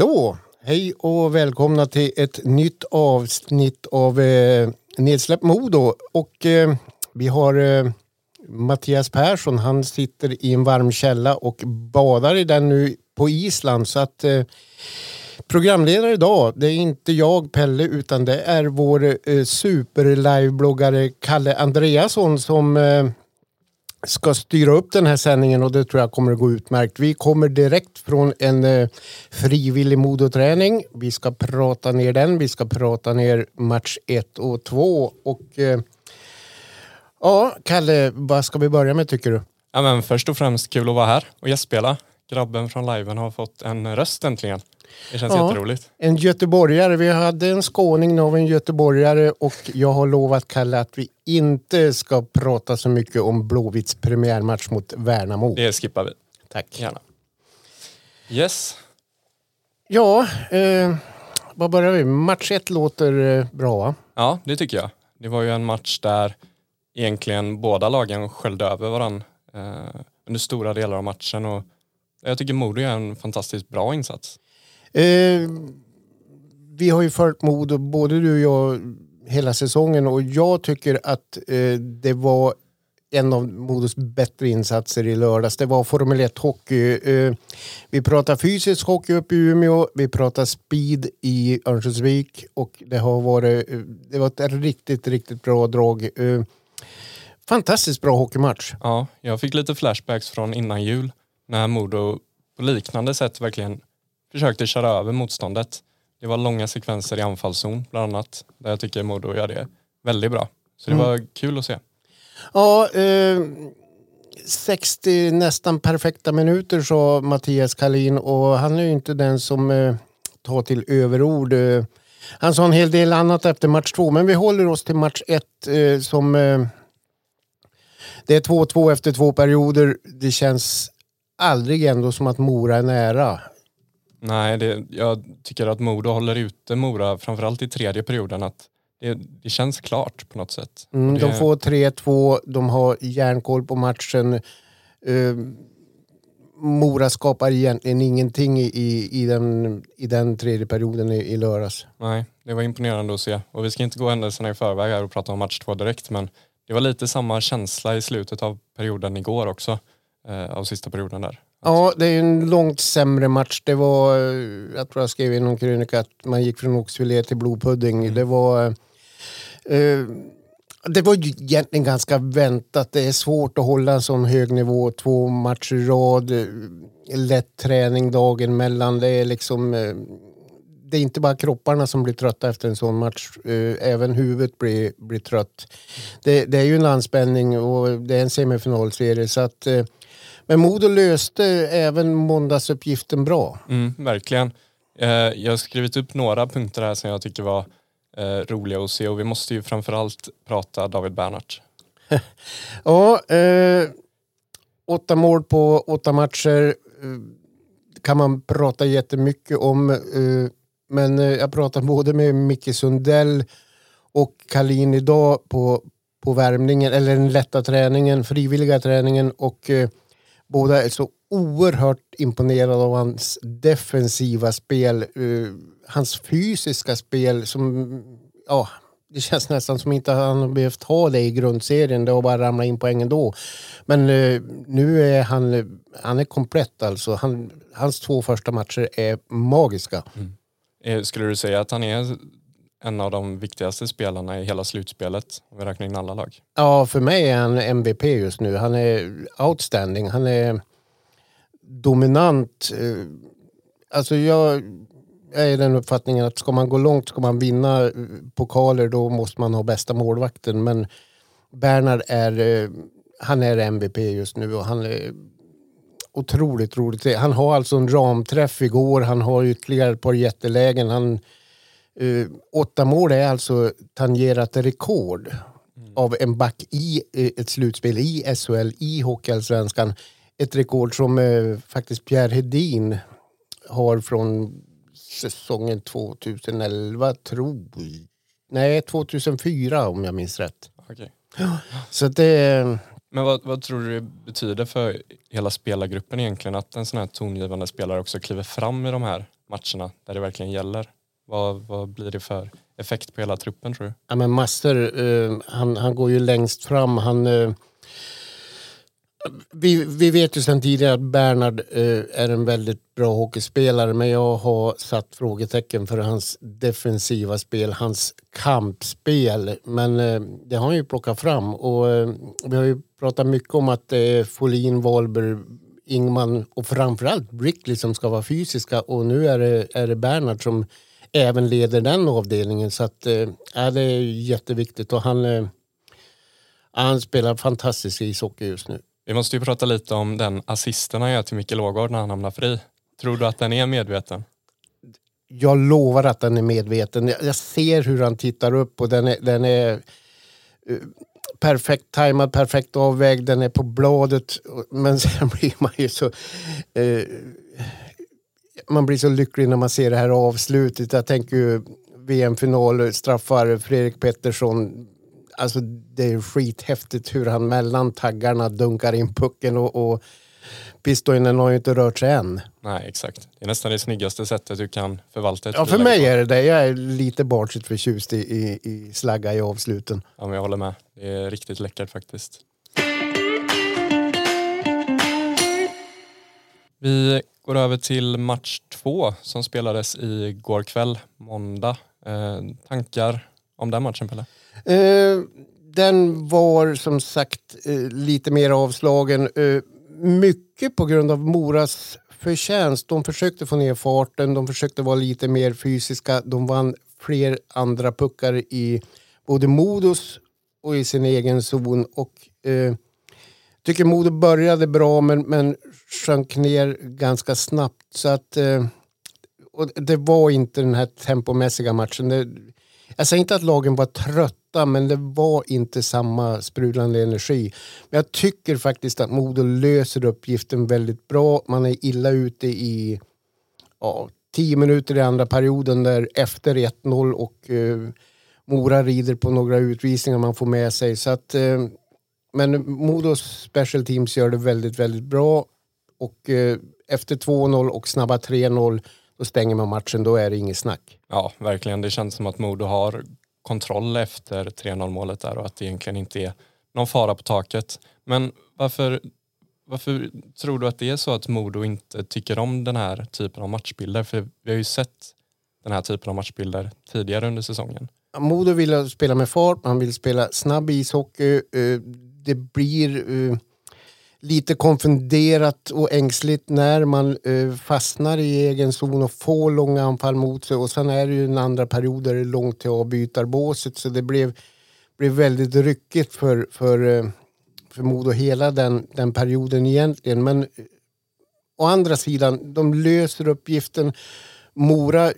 Så, hej och välkomna till ett nytt avsnitt av eh, Nedsläpp Modo. Och eh, vi har eh, Mattias Persson, han sitter i en varm källa och badar i den nu på Island. Så att eh, programledare idag, det är inte jag Pelle utan det är vår eh, superlivebloggare Kalle Andreasson som eh, ska styra upp den här sändningen och det tror jag kommer att gå utmärkt. Vi kommer direkt från en eh, frivillig modoträning. Vi ska prata ner den. Vi ska prata ner match 1 och 2 och eh, ja, Kalle, vad ska vi börja med tycker du? Ja, men först och främst kul att vara här och gästspela. Grabben från liven har fått en röst äntligen. Det känns Ja. jätteroligt. En göteborgare. Vi hade en skåning av en göteborgare och jag har lovat Kalle att vi inte ska prata så mycket om Blåvitts premiärmatch mot Värnamo. Det skippar vi Tack. gärna. Yes, Ja, eh, vad börjar vi? Match 1 låter eh, bra va? ja det tycker jag. Det var ju en match där egentligen båda lagen sköljde över varandra eh, under stora delar av matchen och jag tycker Modo gör en fantastiskt bra insats. Eh, vi har ju följt Modo, både du och jag, hela säsongen och jag tycker att eh, det var en av Modos bättre insatser i lördags. Det var Formel 1-hockey. Eh, vi pratar fysisk hockey uppe i Umeå, vi pratar speed i Örnsköldsvik och det har varit, eh, det var ett riktigt, riktigt bra drag. Eh, fantastiskt bra hockeymatch. Ja, jag fick lite flashbacks från innan jul när Modo på liknande sätt verkligen försökte köra över motståndet. Det var långa sekvenser i anfallszon bland annat där jag tycker Modo gör det väldigt bra. Så det var kul att se. Ja, eh, 60 nästan perfekta minuter sa Mattias Kalin och han är ju inte den som eh, tar till överord. Eh, han sa en hel del annat efter match två, men vi håller oss till match ett eh, som... Eh, det är 2-2 efter två perioder. Det känns aldrig ändå som att Mora är nära. Nej, det, jag tycker att Modo håller ute Mora framförallt i tredje perioden. Att det, det känns klart på något sätt. Mm, Och De det, får 3-2, de har järnkoll på matchen. Eh, Mora skapar egentligen ingenting i, i, i, den, i den tredje perioden i, i lördags. Nej, det var imponerande att se. Och vi ska inte gå händelserna i förväg här och prata om match två direkt men det var lite samma känsla i slutet av perioden igår också. Eh, av sista perioden där. Ja, det är en långt sämre match. Det var, eh, jag tror jag skrev i någon krönika att man gick från oxfilé till blodpudding. Det var... Eh, det var ju egentligen ganska väntat. Det är svårt att hålla en sån hög nivå två matcher i rad. Lätt träning dagen mellan. Det är liksom... eh, Det är inte bara kropparna som blir trötta efter en sån match. eh, Även huvudet blir, blir trött. Det, det är ju en anspänning och det är en semifinalserie. Så att, men Modo löste även måndagsuppgiften bra. Mm, verkligen. Eh, jag har skrivit upp några punkter här som jag tycker var eh, roliga att se och vi måste ju framförallt prata David Bernhardt. Ja, eh, åtta mål på åtta matcher eh, kan man prata jättemycket om. Eh, men jag pratade både med Micke Sundell och Kalin idag på, på värmningen, eller den lätta träningen, frivilliga träningen och eh, båda är så oerhört imponerade av hans defensiva spel. uh, hans fysiska spel som, ja, det känns nästan som inte han har behövt ha det i grundserien. Det har bara ramlat in poäng ändå. Men uh, nu är han, han är komplett alltså. Han, hans två första matcher är magiska. Mm. Eh, skulle du säga att han är en av de viktigaste spelarna i hela slutspelet om vi räknar in alla lag? Ja, för mig är han MVP just nu. Han är outstanding. Han är dominant. Eh, alltså jag, jag är den uppfattningen att ska man gå långt, ska man vinna pokaler, då måste man ha bästa målvakten. Men Bernhard är, eh, han är MVP just nu och han är otroligt roligt. Han har alltså en ramträff igår, han har ytterligare ett par jättelägen. Han, eh, åtta mål är alltså tangerat rekord mm. av en back i eh, ett slutspel i SHL, i Hockeyallsvenskan. Ett rekord som eh, faktiskt Pierre Hedin har från säsongen 2011, tror Nej, 2004 om jag minns rätt. Okay. Så det... Men vad, vad, tror du det betyder för hela spelargruppen egentligen att en sån här tongivande spelare också kliver fram i de här matcherna där det verkligen gäller? Vad, vad blir det för effekt på hela truppen tror du? Ja men Master, uh, han, han går ju längst fram. Han, uh, vi, vi vet ju sedan tidigare att Bernhard uh, är en väldigt bra hockeyspelare men jag har satt frågetecken för hans defensiva spel, hans kampspel. Men uh, det har han ju plockat fram och uh, vi har ju pratat mycket om att det är Folin, Wahlberg, Ingman och framförallt Brickley som ska vara fysiska och nu är det, är det Bernhard som även leder den avdelningen så att äh, det är jätteviktigt och han, han spelar fantastisk ishockey just nu. Vi måste ju prata lite om den assisten han gör till Micke Ågård när han hamnar fri. Tror du att den är medveten? Jag lovar att den är medveten. Jag ser hur han tittar upp och den är, den är uh, perfekt tajmad, perfekt avvägd, den är på bladet. Men sen blir man ju så... Uh, man blir så lycklig när man ser det här avslutet. Jag tänker ju VM-final, straffar Fredrik Pettersson alltså det är skithäftigt hur han mellan taggarna dunkar in pucken och, och Pistoinen har ju inte rört sig än. Nej, exakt. Det är nästan det snyggaste sättet du kan förvalta ett Ja, för mig är det det. Jag är lite barnsligt förtjust i, i, i slagga i avsluten. Ja, men jag håller med. Det är riktigt läckert faktiskt. Vi går över till match två som spelades igår kväll, måndag. Eh, tankar om den matchen, Pelle? Eh, den var som sagt eh, lite mer avslagen. Eh, mycket på grund av Moras förtjänst. De försökte få ner farten, de försökte vara lite mer fysiska. De vann fler andra puckar i både Modos och i sin egen zon. Och, eh, tycker Modo började bra men, men sjönk ner ganska snabbt. Så att, eh, och det var inte den här tempomässiga matchen. Det, jag säger inte att lagen var trötta men det var inte samma sprudlande energi. Men jag tycker faktiskt att Modo löser uppgiften väldigt bra. Man är illa ute i ja, tio minuter i andra perioden där efter 1-0 och eh, Mora rider på några utvisningar man får med sig. Så att, eh, men Modos special teams gör det väldigt, väldigt bra. Och eh, efter 2-0 och snabba 3-0 då stänger man matchen, då är det inget snack. Ja, verkligen. Det känns som att Modo har kontroll efter 3-0 målet där och att det egentligen inte är någon fara på taket. Men varför, varför tror du att det är så att Modo inte tycker om den här typen av matchbilder? För vi har ju sett den här typen av matchbilder tidigare under säsongen. Modo vill spela med fart, man vill spela snabb ishockey. Det blir uh, lite konfunderat och ängsligt när man uh, fastnar i egen zon och får långa anfall mot sig. Och sen är det ju en andra period där det är långt till avbytarbåset så det blev, blev väldigt ryckigt för, för, uh, för Modo hela den, den perioden egentligen. Men å andra sidan, de löser uppgiften. Mora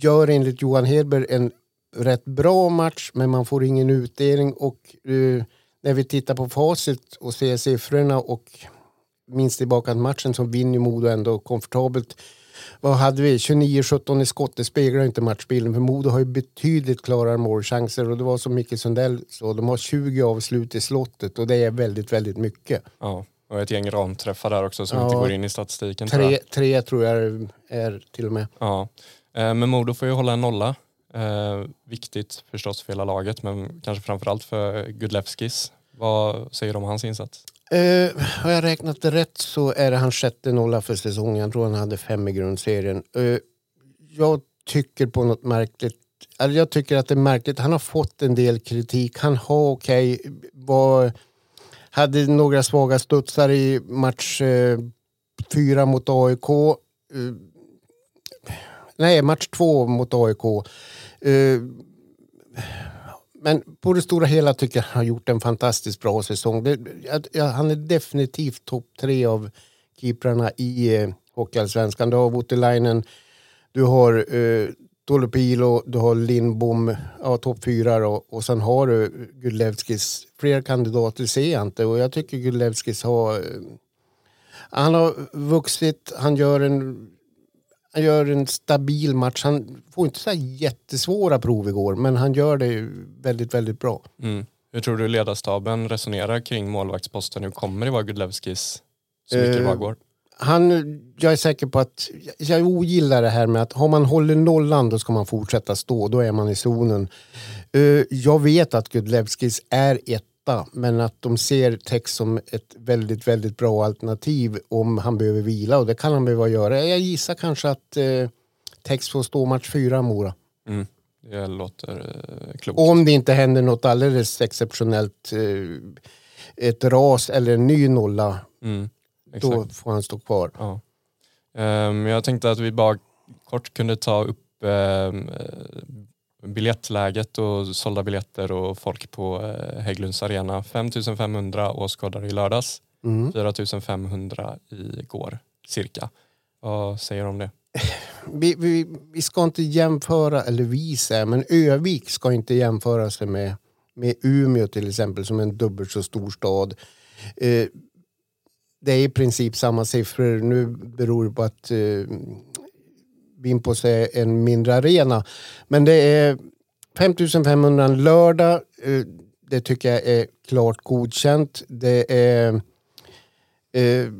gör enligt Johan Hedberg en rätt bra match men man får ingen utdelning och uh, när vi tittar på facit och ser siffrorna och minst tillbaka matchen så vinner Modo ändå komfortabelt. Vad hade vi? 29-17 i skott. Det speglar inte matchbilden för Modo har ju betydligt klarare målchanser och det var som Micke Sundell sa, de har 20 avslut i slottet och det är väldigt, väldigt mycket. Ja, och ett gäng ramträffar där också som ja, inte går in i statistiken. Tre tror jag, tre tror jag är till och med. Ja, eh, men Modo får ju hålla en nolla Eh, viktigt förstås för hela laget men kanske framförallt för Gudlevskis. Vad säger du om hans insats? Eh, har jag räknat det rätt så är det hans sjätte nolla för säsongen. Jag tror han hade fem i grundserien. Eh, jag tycker på något märkligt Eller jag tycker att det är märkligt. Han har fått en del kritik. Han har okej, okay, hade några svaga studsar i match eh, fyra mot AIK. Eh, Nej, match två mot AIK. Uh, eh, men på det stora hela tycker jag han har gjort en fantastiskt bra säsong. Det, jag, han är definitivt topp tre av keeprarna i eh, Hockeyallsvenskan. Du har Voutilainen, du har eh, Tolopilo, du har Lindbom, ja, topp fyra då. Och sen har du Gudlevskis. Fler kandidater ser jag inte och jag tycker Gudlevskis har... Eh, han har vuxit, han gör en han gör en stabil match. Han får inte så jättesvåra prov igår, men han gör det väldigt, väldigt bra. Mm. Hur tror du ledarstaben resonerar kring målvaktsposten? Hur kommer det vara Gudlevskis så mycket det bara går? Han, jag är säker på att, jag ogillar det här med att har man håller nollan då ska man fortsätta stå, då är man i zonen. Uh, jag vet att Gudlevskis är etta, men att de ser Tex som ett väldigt, väldigt bra alternativ om han behöver vila och det kan han behöva göra. Jag gissar kanske att uh, Tex får stå match fyra Mora. Mm. Det låter uh, klokt. Om det inte händer något alldeles exceptionellt, ett ras eller en ny nolla. Mm. Då får han stå kvar. Ja. Um, jag tänkte att vi bara kort kunde ta upp um, biljettläget och sålda biljetter och folk på uh, Hägglunds arena. 5500 åskådare i lördags, mm. 4500 igår cirka. Vad säger du om det? Vi, vi, vi, ska inte jämföra, eller vi säger, men Övik ska inte jämföra sig med, med Umeå till exempel som en dubbelt så stor stad. Eh, det är i princip samma siffror. Nu beror det på att eh, Vimpos är en mindre arena. Men det är 5500 en lördag. Eh, det tycker jag är klart godkänt. Det är eh,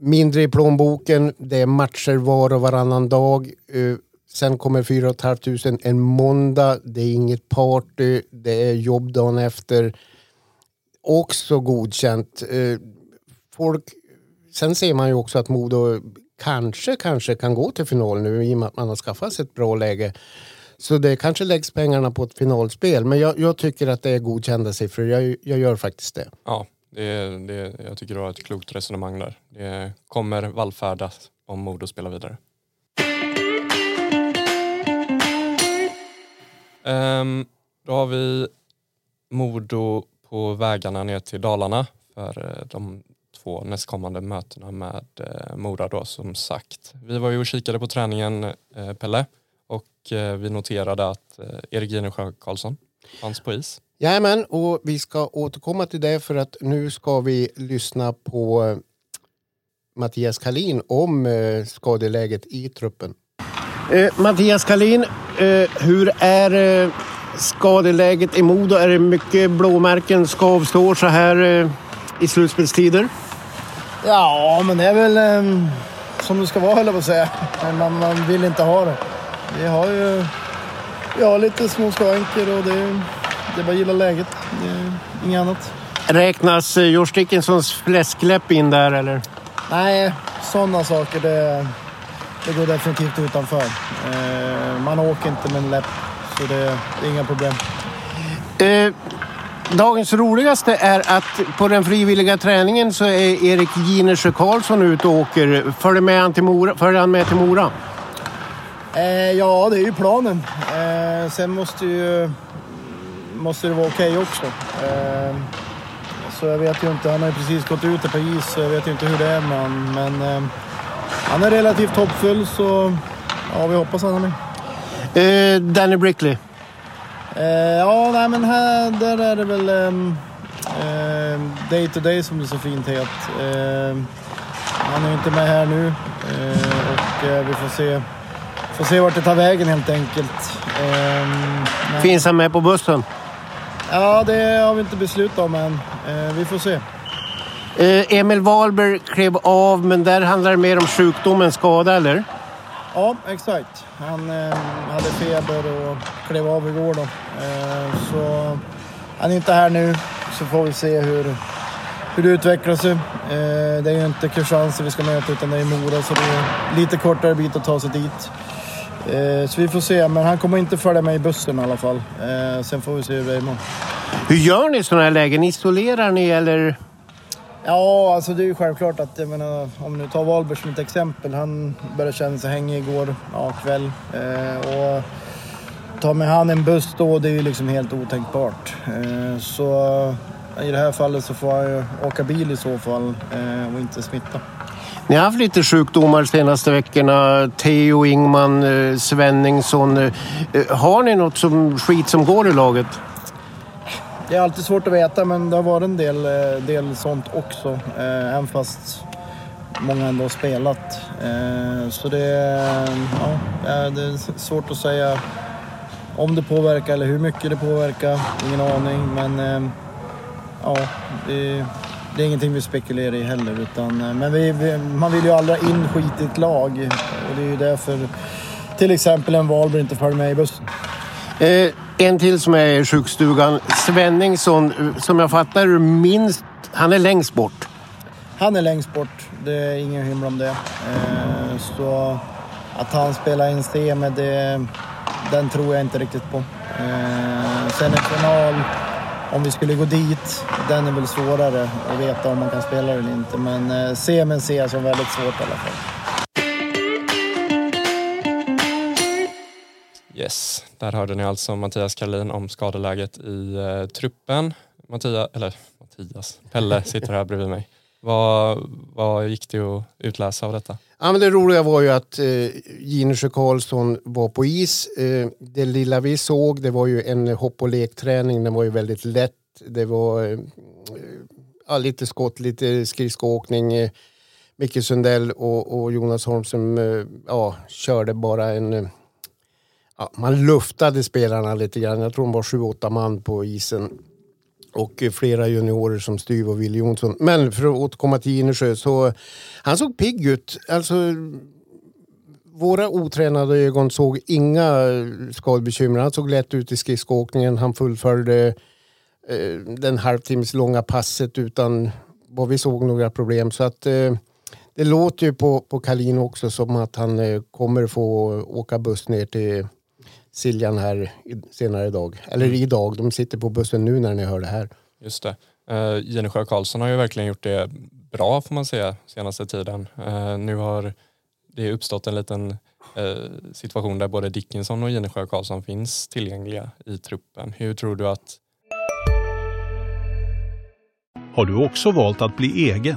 mindre i plånboken. Det är matcher var och varannan dag. Eh, sen kommer 4 500 en måndag. Det är inget party. Det är jobb dagen efter. Också godkänt. Eh, folk... Sen ser man ju också att Modo kanske, kanske kan gå till final nu i och med att man har skaffat sig ett bra läge. Så det kanske läggs pengarna på ett finalspel. Men jag, jag tycker att det är godkända siffror. Jag, jag gör faktiskt det. Ja, det, det, jag tycker du har ett klokt resonemang där. Det kommer vallfärdas om Modo spelar vidare. Um, då har vi Modo på vägarna ner till Dalarna för eh, de två nästkommande mötena med eh, Mora då som sagt. Vi var ju och kikade på träningen eh, Pelle och eh, vi noterade att eh, Erik Ginesjö Karlsson fanns på is. Jajamän, och vi ska återkomma till det för att nu ska vi lyssna på eh, Mattias Kalin om eh, skadeläget i truppen. Eh, Mattias Kalin, eh, hur är eh, skadeläget i Modo? Är det mycket blåmärken, skavsår så här eh, i slutspelstider? Ja, men det är väl eh, som det ska vara, höll jag på att säga. Men man, man vill inte ha det. Vi har ju vi har lite små skavanker och det, det är bara att gilla läget. Det är inget annat. Räknas eh, George Dickinsons fläskläpp in där eller? Nej, sådana saker det, det går definitivt utanför. Eh, man åker inte med en läpp, så det, det är inga problem. Eh, Dagens roligaste är att på den frivilliga träningen så är Erik Ginersjö Karlsson ute och åker. Följer, med han till Mora, följer han med till Mora? Eh, ja, det är ju planen. Eh, sen måste ju måste det vara okej okay också. Eh, så jag vet ju inte, han har ju precis gått ut på is så jag vet ju inte hur det är med honom. Men eh, han är relativt hoppfull så ja, vi hoppas han är med. Eh, Danny Brickley? Eh, ja, nej, men här där är det väl um, day to day som det så fint heter. Um, han är inte med här nu uh, och uh, vi får se, får se vart det tar vägen helt enkelt. Men... Finns han med på bussen? Ja, det har vi inte beslutat om än. Uh, vi får se. Emil Wahlberg klev av, men där handlar det mer om sjukdom än skada, eller? Ja, exakt. Han eh, hade feber och klev av igår då. Eh, så han är inte här nu, så får vi se hur, hur det utvecklar sig. Eh, det är ju inte Kristianstad vi ska möta utan det är Mora så det är lite kortare bit att ta sig dit. Eh, så vi får se, men han kommer inte följa med i bussen i alla fall. Eh, sen får vi se hur det är imorgon. Hur gör ni i sådana här lägen? Isolerar ni eller? Ja, alltså det är ju självklart att jag menar, om du tar Wahlberg som ett exempel. Han började känna sig hängig igår ja, kväll. Eh, och tar med han en buss då, det är ju liksom helt otänkbart. Eh, så i det här fallet så får han ju åka bil i så fall eh, och inte smitta. Ni har haft lite sjukdomar de senaste veckorna. Theo Ingman, eh, Svenningsson. Eh, har ni något som, skit som går i laget? Det är alltid svårt att veta, men det har varit en del, eh, del sånt också. Eh, även fast många ändå har spelat. Eh, så det, ja, det är svårt att säga om det påverkar eller hur mycket det påverkar. Ingen aning, men eh, ja, det, det är ingenting vi spekulerar i heller. Utan, eh, men vi, vi, man vill ju aldrig ha in skit i ett lag och det är ju därför till exempel en valborg inte följer med i bussen. Eh, en till som är i sjukstugan. Svenningsson, som jag fattar minst... Han är längst bort. Han är längst bort. Det är ingen hymla om det. Eh, så att han spelar in semi, det, den tror jag inte riktigt på. Eh, sen en final, om vi skulle gå dit, den är väl svårare att veta om man kan spela eller inte. Men eh, semin ser jag som väldigt svårt i alla fall. Yes, där hörde ni alltså Mattias Karlin om skadeläget i eh, truppen. Mattias, eller Mattias, Pelle sitter här bredvid mig. Vad, vad gick det att utläsa av detta? Ja, men det roliga var ju att eh, Ginesjö Karlsson var på is. Eh, det lilla vi såg det var ju en hopp och lekträning. Den var ju väldigt lätt. Det var eh, ja, lite skott, lite skridskoåkning. Eh, Micke Sundell och, och Jonas Holm som eh, ja, körde bara en eh, ja, man luftade spelarna lite grann. Jag tror de var sju, åtta man på isen. Och flera juniorer som Styv och Wille Jonsson. Men för att återkomma till Ginesjö så han såg pigg ut. Alltså, våra otränade ögon såg inga skadebekymmer. Han såg lätt ut i skridskoåkningen. Han fullföljde eh, den halvtimmes långa passet utan vad vi såg några problem. Så att eh, det låter ju på, på Kalin också som att han eh, kommer få åka buss ner till Siljan här senare idag. Eller mm. idag, de sitter på bussen nu när ni hör det här. Just det. Uh, Jenny Sjö Karlsson har ju verkligen gjort det bra får man säga senaste tiden. Uh, nu har det uppstått en liten uh, situation där både Dickinson och Jenny Sjö Karlsson finns tillgängliga i truppen. Hur tror du att... Har du också valt att bli egen?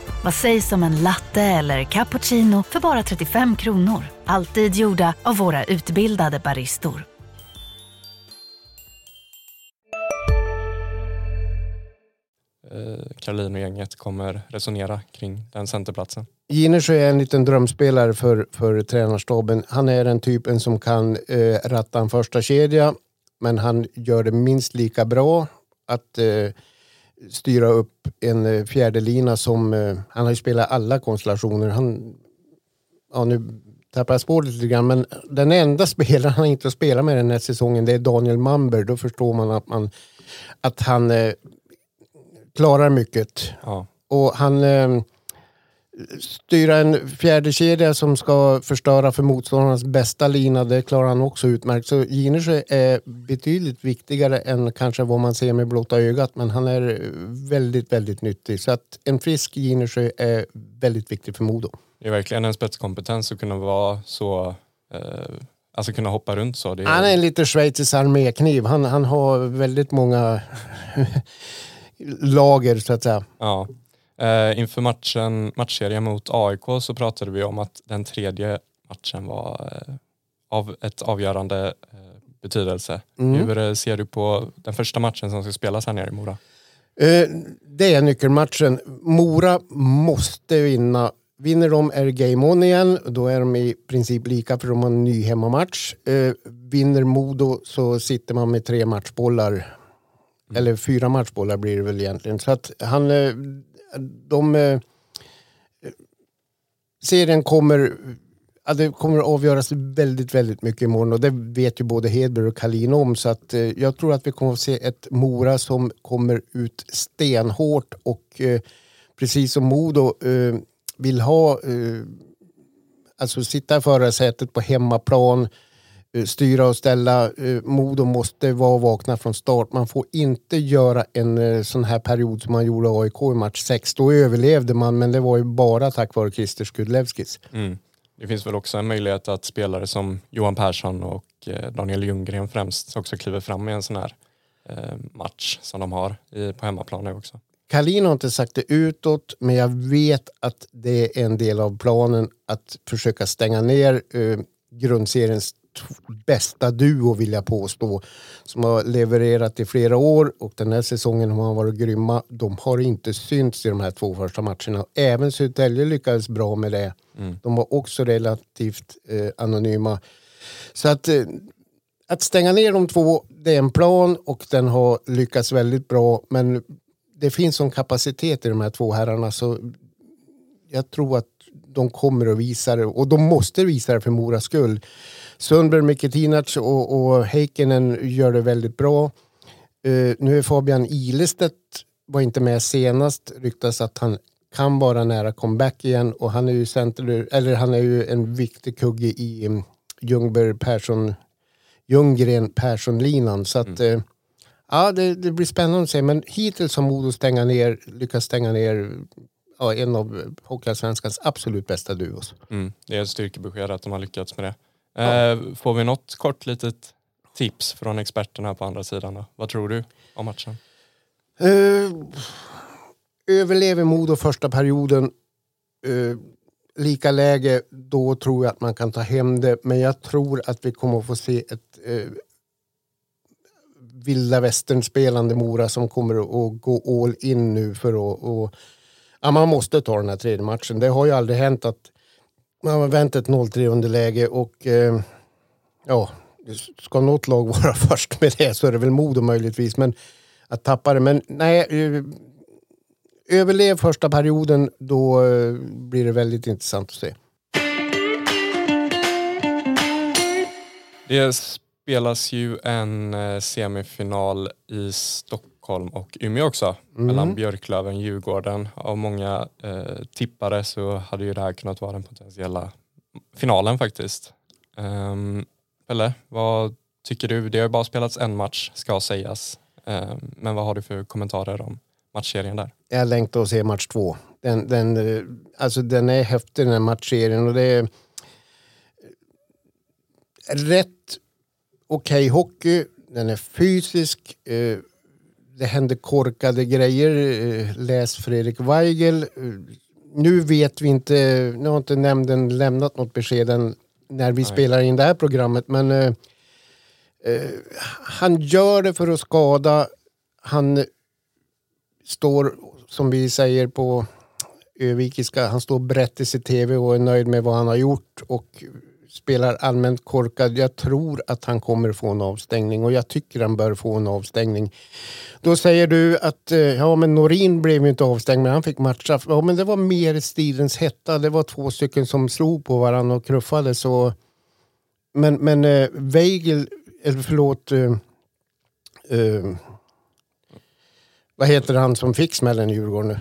Vad sägs om en latte eller cappuccino för bara 35 kronor? Alltid gjorda av våra utbildade baristor. Eh, och gänget kommer resonera kring den centerplatsen. Ginesjö är en liten drömspelare för, för tränarstaben. Han är den typen som kan eh, ratta en första kedja men han gör det minst lika bra att eh, styra upp en eh, fjärde lina som... Eh, han har ju spelat alla konstellationer. Han, ja, nu tappar jag spåret lite grann, men den enda spelaren han inte har spelat med den här säsongen det är Daniel Mamber. Då förstår man att, man, att han eh, klarar mycket. Ja. Och han... Eh, styra en fjärde kedja som ska förstöra för motståndarnas bästa lina, det klarar han också utmärkt. Så Ginesjö är betydligt viktigare än kanske vad man ser med blotta ögat, men han är väldigt, väldigt nyttig. Så att en frisk Ginesjö är väldigt viktig för Modo. Det är verkligen en spetskompetens att kunna vara så eh, Alltså kunna hoppa runt så. Är... Han är en lite schweizisk armékniv. Han, han har väldigt många lager så att säga. Ja. Eh, inför matchen, matchserien mot AIK så pratade vi om att den tredje matchen var eh, av ett avgörande eh, betydelse. Mm. Hur eh, ser du på den första matchen som ska spelas här nere i Mora? Eh, det är nyckelmatchen. Mora måste vinna. Vinner de är game on igen. Då är de i princip lika för de har en ny hemmamatch. Eh, vinner Modo så sitter man med tre matchbollar. Mm. Eller fyra matchbollar blir det väl egentligen. Så att han de... Eh, serien kommer... Ja, det kommer att avgöras väldigt, väldigt mycket imorgon och det vet ju både Hedberg och Kalin om. Så att, eh, jag tror att vi kommer att se ett Mora som kommer ut stenhårt och eh, precis som Modo eh, vill ha... Eh, alltså sitta i förarsätet på hemmaplan, eh, styra och ställa. Eh, Modo måste vara vakna från start. Man får inte göra en eh, sån här period som man gjorde AIK i match 6. Då överlevde man men det var ju bara tack vare Christer Skudlevskis. Mm. Det finns väl också en möjlighet att spelare som Johan Persson och eh, Daniel Ljunggren främst också kliver fram i en sån här eh, match som de har på hemmaplan nu också. Kalin har inte sagt det utåt men jag vet att det är en del av planen att försöka stänga ner eh, grundseriens bästa duo vill jag påstå. Som har levererat i flera år och den här säsongen har man varit grymma. De har inte synts i de här två första matcherna. Även Södertälje lyckades bra med det. De var också relativt eh, anonyma. Så att, eh, att stänga ner de två, det är en plan och den har lyckats väldigt bra. Men det finns sån kapacitet i de här två herrarna så jag tror att de kommer att visa det och de måste visa det för Moras skull. Sundberg, Miketinac och, och Heikkinen gör det väldigt bra. Eh, nu är Fabian Ilestedt var inte med senast. Ryktas att han kan vara nära comeback igen och han är ju, center, eller han är ju en viktig kugge i um, Ljungberg Persson Ljunggren Persson-linan. Så att, eh, ja, det, det blir spännande att se. Men hittills har Modo stänga ner, lyckats stänga ner ja, en av Hockeyallsvenskans absolut bästa duos. Mm. Det är ett styrkebesked att de har lyckats med det. Eh, får vi något kort litet tips från experterna på andra sidan då? Vad tror du om matchen? Eh, överlever Modo första perioden. Eh, lika läge, då tror jag att man kan ta hem det. Men jag tror att vi kommer att få se ett eh, vilda västern-spelande Mora som kommer att gå all in nu för att... Ja, man måste ta den här tredje matchen. Det har ju aldrig hänt att man har vänt ett 0-3 underläge och eh, ja, ska något lag vara först med det så är det väl Modo möjligtvis. Men att tappa det. Men nej, eh, överlev första perioden då eh, blir det väldigt intressant att se. Det spelas ju en eh, semifinal i Stockholm och Umeå också mellan Björklöven och Djurgården. Av många eh, tippare så hade ju det här kunnat vara den potentiella finalen faktiskt. Um, Pelle, vad tycker du? Det har ju bara spelats en match ska sägas. Ehm, men vad har du för kommentarer om matchserien där? Jag längtar att se match två. Den, den, eh, alltså den är häftig den här matchserien och det är rätt okej hockey. Den är fysisk. eh, Det händer korkade grejer. eh, Läs Fredrik Weigel. Eh, Nu vet vi inte, nu har inte nämnden lämnat något besked än när vi spelar in det här programmet men eh, eh, han gör det för att skada. Han står, som vi säger på övikiska, han står brett i tv och är nöjd med vad han har gjort och spelar allmänt korkad. Jag tror att han kommer få en avstängning och jag tycker han bör få en avstängning. Då säger du att eh, ja, men Norin blev ju inte avstängd men han fick matchstraff. Ja, men det var mer stridens hetta. Det var två stycken som slog på varandra och knuffade. Så... Men, men eh, Weigel, eller förlåt, eh, eh, vad heter han som fick smällen i Djurgården?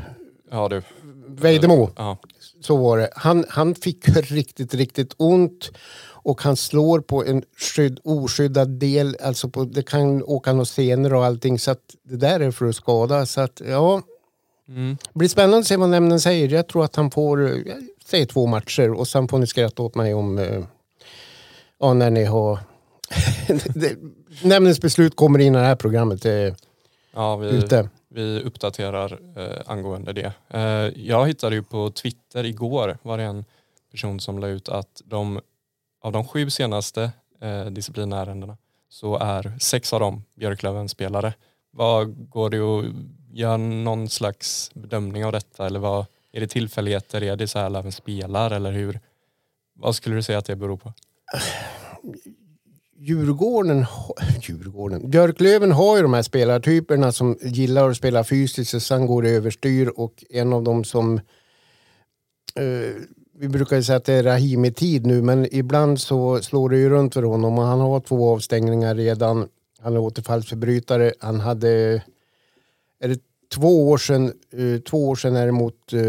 Ja du. Vejdemo. Ja. Så var det. Han, han fick riktigt, riktigt ont och han slår på en skydd, oskyddad del. Alltså på, det kan åka några senor och allting. Så att det där är för att skada. Så att, ja. Mm. Det blir spännande att se vad nämnden säger. Jag tror att han får, säger två matcher och sen får ni skratta åt mig om, eh, ja när ni har Nämndens beslut kommer innan det här programmet Ja, vi, ute. vi uppdaterar eh, angående det. Eh, jag hittade ju på Twitter igår var det en person som la ut att de, av de sju senaste eh, disciplinärendena så är sex av dem Björklöven-spelare. Vad Går det att göra någon slags bedömning av detta eller vad, är det tillfälligheter? Är det så här även spelar eller hur? Vad skulle du säga att det beror på? Djurgården, Djurgården, Björklöven har ju de här spelartyperna som gillar att spela fysiskt och sen går det överstyr och en av dem som eh, vi brukar ju säga att det är Rahimi-tid nu men ibland så slår det ju runt för honom och han har två avstängningar redan. Han är återfallsförbrytare. Han hade, är det två år sedan, eh, två år sedan är det mot eh,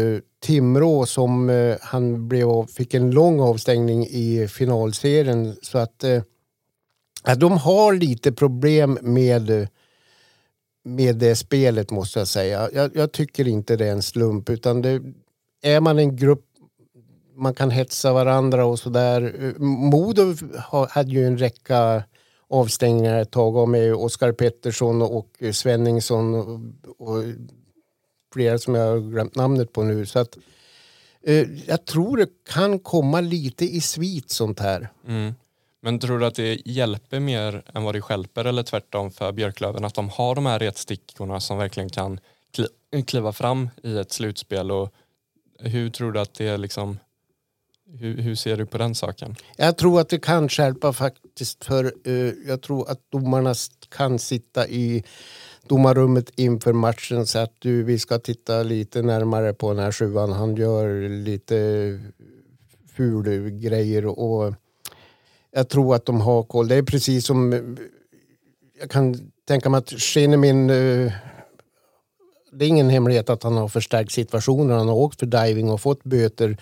Timrå som eh, han blev, fick en lång avstängning i finalserien. Så att eh, eh, de har lite problem med, med det spelet måste jag säga. Jag, jag tycker inte det är en slump utan det, är man en grupp man kan hetsa varandra och sådär. Modo hade ju en räcka avstängningar ett tag med Oskar Pettersson och Svenningsson och, och flera som jag har glömt namnet på nu. Så att, eh, jag tror det kan komma lite i svit sånt här. Mm. Men tror du att det hjälper mer än vad det skälper eller tvärtom för Björklöven att de har de här retstickorna som verkligen kan kliva fram i ett slutspel och hur tror du att det är liksom hur, hur, ser du på den saken? Jag tror att det kan skärpa faktiskt för uh, jag tror att domarna kan sitta i domarrummet inför matchen så att du, vi ska titta lite närmare på den här sjuan. Han gör lite ful grejer och jag tror att de har koll. Det är precis som jag kan tänka mig att Schenemin uh, det är ingen hemlighet att han har förstärkt situationen. Han har åkt för diving och fått böter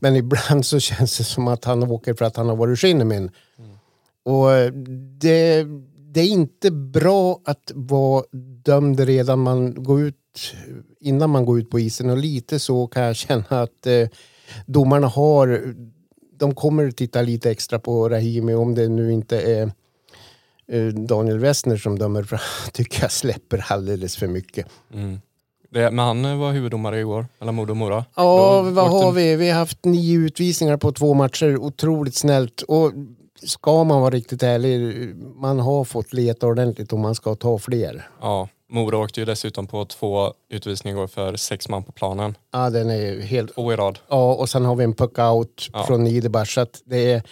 men ibland så känns det som att han åker för att han har varit Shinnimin. Mm. Och eh, det, det är inte bra att vara dömd redan man går ut, innan man går ut på isen. Och lite så kan jag känna att eh, domarna har, de kommer titta lite extra på Rahimi om det nu inte är eh, Daniel Westner som dömer för tycker jag släpper alldeles för mycket. Mm. Det, men han var huvuddomare igår, mellan Modo och Mora. Ja, Då vad har vi? Vi har haft nio utvisningar på två matcher. Otroligt snällt. Och ska man vara riktigt ärlig, man har fått leta ordentligt om man ska ta fler. Ja, Mora åkte ju dessutom på två utvisningar igår för sex man på planen. Ja, den är helt... Två i rad. Ja, och sen har vi en puck-out ja. från Niederbach. Så att det är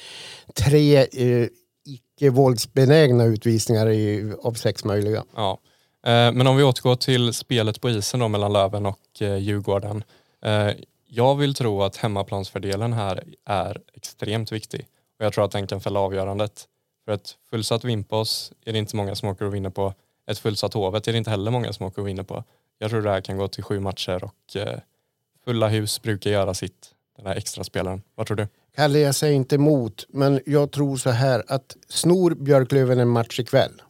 tre eh, icke-våldsbenägna utvisningar i, av sex möjliga. Ja. Eh, men om vi återgår till spelet på isen då mellan Löven och eh, Djurgården. Eh, jag vill tro att hemmaplansfördelen här är extremt viktig och jag tror att den kan fälla avgörandet. För ett fullsatt Vimpos är det inte många som åker och vinner på. Ett fullsatt Hovet är det inte heller många som åker och vinner på. Jag tror det här kan gå till sju matcher och eh, fulla hus brukar göra sitt, den här extra spelaren. Vad tror du? Kalle, jag säger inte emot, men jag tror så här att snor Björklöven en match ikväll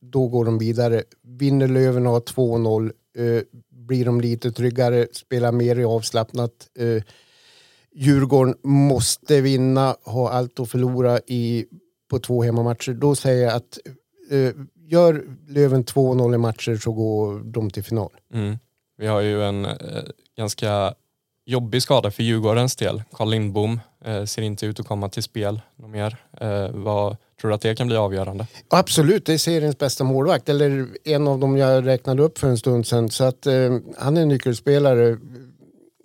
då går de vidare. Vinner Löven och har 2-0 eh, blir de lite tryggare, spelar mer i avslappnat. Eh, Djurgården måste vinna, ha allt att förlora i, på två hemmamatcher. Då säger jag att eh, gör Löven 2-0 i matcher så går de till final. Mm. Vi har ju en eh, ganska jobbig skada för Djurgårdens del. Carl Lindbom eh, ser inte ut att komma till spel något mer. Eh, vad, tror du att det kan bli avgörande? Absolut, det är seriens bästa målvakt. Eller en av dem jag räknade upp för en stund sedan. Så att eh, han är en nyckelspelare.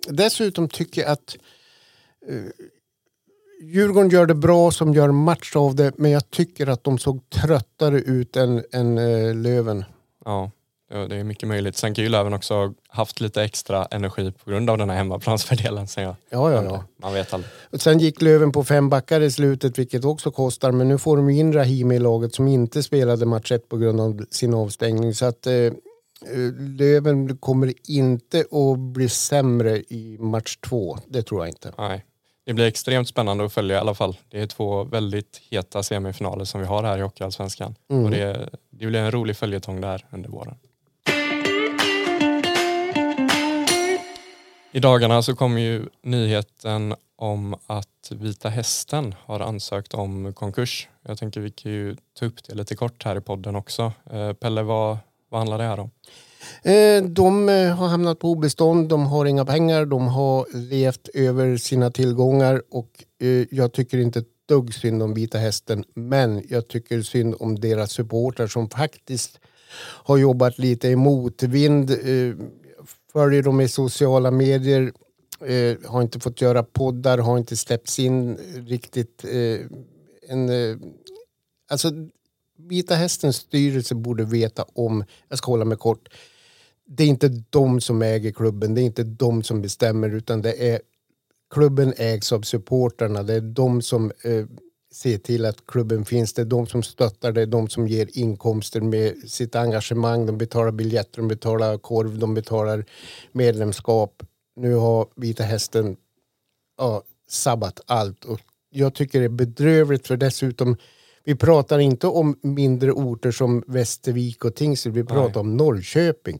Dessutom tycker jag att eh, Djurgården gör det bra som gör match av det. Men jag tycker att de såg tröttare ut än, än eh, Löven. Ja. Det är mycket möjligt. Sen kan ju Löven också ha haft lite extra energi på grund av den här hemmaplansfördelen. Så ja, ja, ja. Man vet aldrig. Sen gick Löven på fem backar i slutet vilket också kostar. Men nu får de in Rahimi i laget som inte spelade match ett på grund av sin avstängning. Så att eh, Löven kommer inte att bli sämre i match två. Det tror jag inte. Nej. Det blir extremt spännande att följa i alla fall. Det är två väldigt heta semifinaler som vi har här i Hockeyallsvenskan. Mm. Och det, det blir en rolig följetong där under våren. I dagarna så kom ju nyheten om att Vita Hästen har ansökt om konkurs. Jag tänker vi kan ju ta upp det lite kort här i podden också. Eh, Pelle, vad, vad handlar det här om? Eh, de eh, har hamnat på obestånd, de har inga pengar, de har levt över sina tillgångar och eh, jag tycker inte ett dugg synd om Vita Hästen men jag tycker synd om deras supportrar som faktiskt har jobbat lite i motvind följer dem i sociala medier, har inte fått göra poddar, har inte släppts in riktigt. En, alltså, Vita Hästens styrelse borde veta om, jag ska hålla mig kort, det är inte de som äger klubben, det är inte de som bestämmer utan det är klubben ägs av supporterna. Det är de som eh, se till att klubben finns. Det är de som stöttar, det är de som ger inkomster med sitt engagemang. De betalar biljetter, de betalar korv, de betalar medlemskap. nu har Vita Hästen ja, sabbat allt. Och jag tycker det är bedrövligt för dessutom vi pratar inte om mindre orter som Västervik och Tingsryd, vi pratar om Norrköping.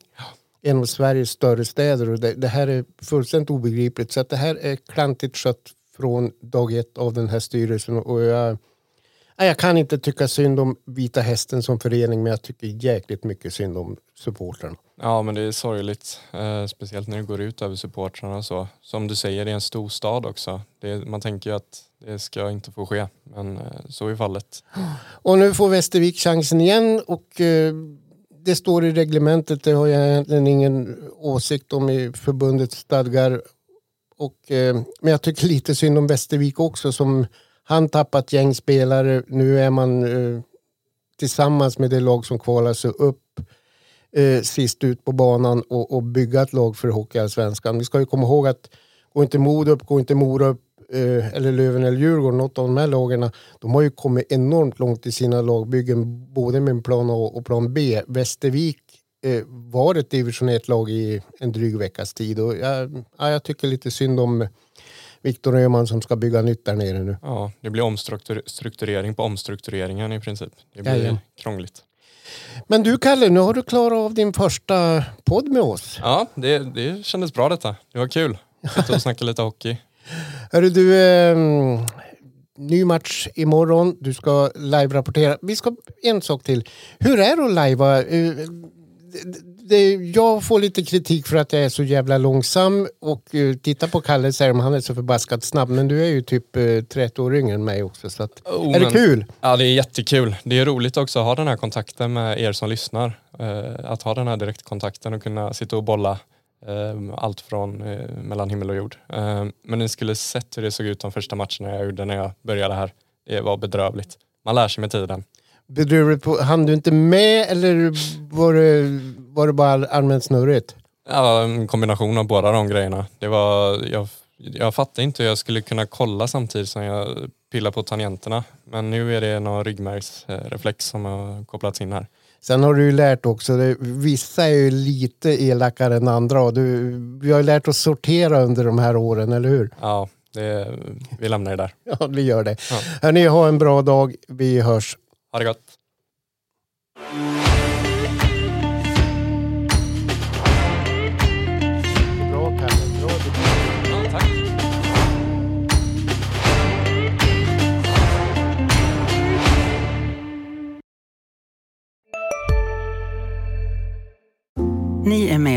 En av Sveriges större städer och det, det här är fullständigt obegripligt. Så det här är klantigt skött från dag ett av den här styrelsen. Och jag, jag kan inte tycka synd om Vita Hästen som förening men jag tycker jäkligt mycket synd om supportrarna. Ja men det är sorgligt. Eh, speciellt när det går ut över supportrarna och så. Som du säger, det är en stor stad också. Det man tänker ju att det ska inte få ske. Men eh, så är fallet. Och nu får Västervik chansen igen och eh, det står i reglementet, det har jag egentligen ingen åsikt om i förbundets stadgar. Och, eh, men jag tycker lite synd om Västervik också som han tappat gäng spelare. Nu är man eh, tillsammans med det lag som kvalar sig upp eh, sist ut på banan och, och bygga ett lag för Hockeyallsvenskan. Vi ska ju komma ihåg att går inte Modo upp, går inte Mora upp eller Löven eller Djurgården, något av de här lagen, de har ju kommit enormt långt i sina lagbyggen, både med plan A och plan B. Västervik eh, var ett division 1-lag i en dryg veckas tid och jag, ja, jag tycker lite synd om Viktor Öhman som ska bygga nytt där nere nu. Ja, det blir omstrukturering på omstruktureringen i princip. Det blir Jajamän. krångligt. Men du Kalle, nu har du klarat av din första podd med oss. Ja, det, det kändes bra detta. Det var kul. Sitta och snacka lite hockey. Hörru du, eh, ny match imorgon. Du ska live-rapportera. Vi ska, en sak till. Hur är det att lajva? Eh, det- det, jag får lite kritik för att jag är så jävla långsam och eh, titta på Kalle säger de han är så förbaskat snabb. Men du är ju typ eh, 30 år yngre än mig också. Så att, Oh, är det men- kul? Ja, det är jättekul. Det är roligt också att ha den här kontakten med er som lyssnar. Eh, att ha den här direktkontakten och kunna sitta och bolla eh, allt från eh, mellan himmel och jord. Eh, men ni skulle sett hur det såg ut de första matcherna jag gjorde när jag började här. Det var bedrövligt. Man lär sig med tiden. Bedrövligt hann du inte med eller var det, var det bara allmänt snurrigt? Ja, en kombination av båda de grejerna. Det var, jag, jag fattade inte hur jag skulle kunna kolla samtidigt som jag pillar på tangenterna. Men nu är det någon ryggmärgsreflex som har kopplats in här. Sen har du ju lärt också, det, vissa är ju lite elakare än andra och du, vi har ju lärt oss sortera under de här åren, eller hur? Ja, det, vi lämnar det där. Ja, vi gör det. Ja. Hörni, ha en bra dag. Vi hörs. Ha det gott.